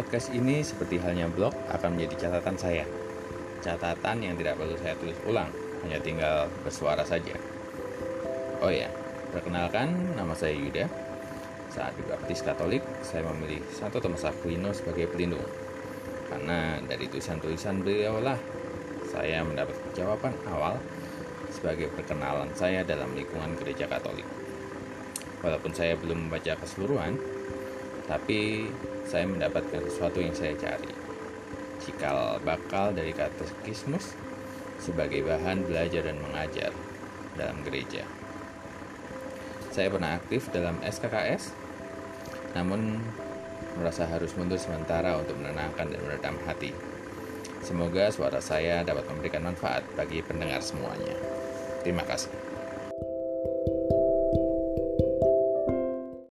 Podcast ini seperti halnya blog akan menjadi catatan saya. Catatan yang tidak perlu saya tulis ulang, hanya tinggal bersuara saja. Oh ya, perkenalkan nama saya Yuda. Saat di baptis Katolik, saya memilih Santo Thomas Aquino sebagai pelindung. Karena dari tulisan-tulisan beliau lah saya mendapat jawaban awal sebagai perkenalan saya dalam lingkungan gereja Katolik. Walaupun saya belum membaca keseluruhan, tapi saya mendapatkan sesuatu yang saya cari. Cikal bakal dari katekismus sebagai bahan belajar dan mengajar dalam gereja. Saya pernah aktif dalam SKKS, namun merasa harus mundur sementara untuk menenangkan dan meredam hati. Semoga suara saya dapat memberikan manfaat bagi pendengar semuanya. Terima kasih.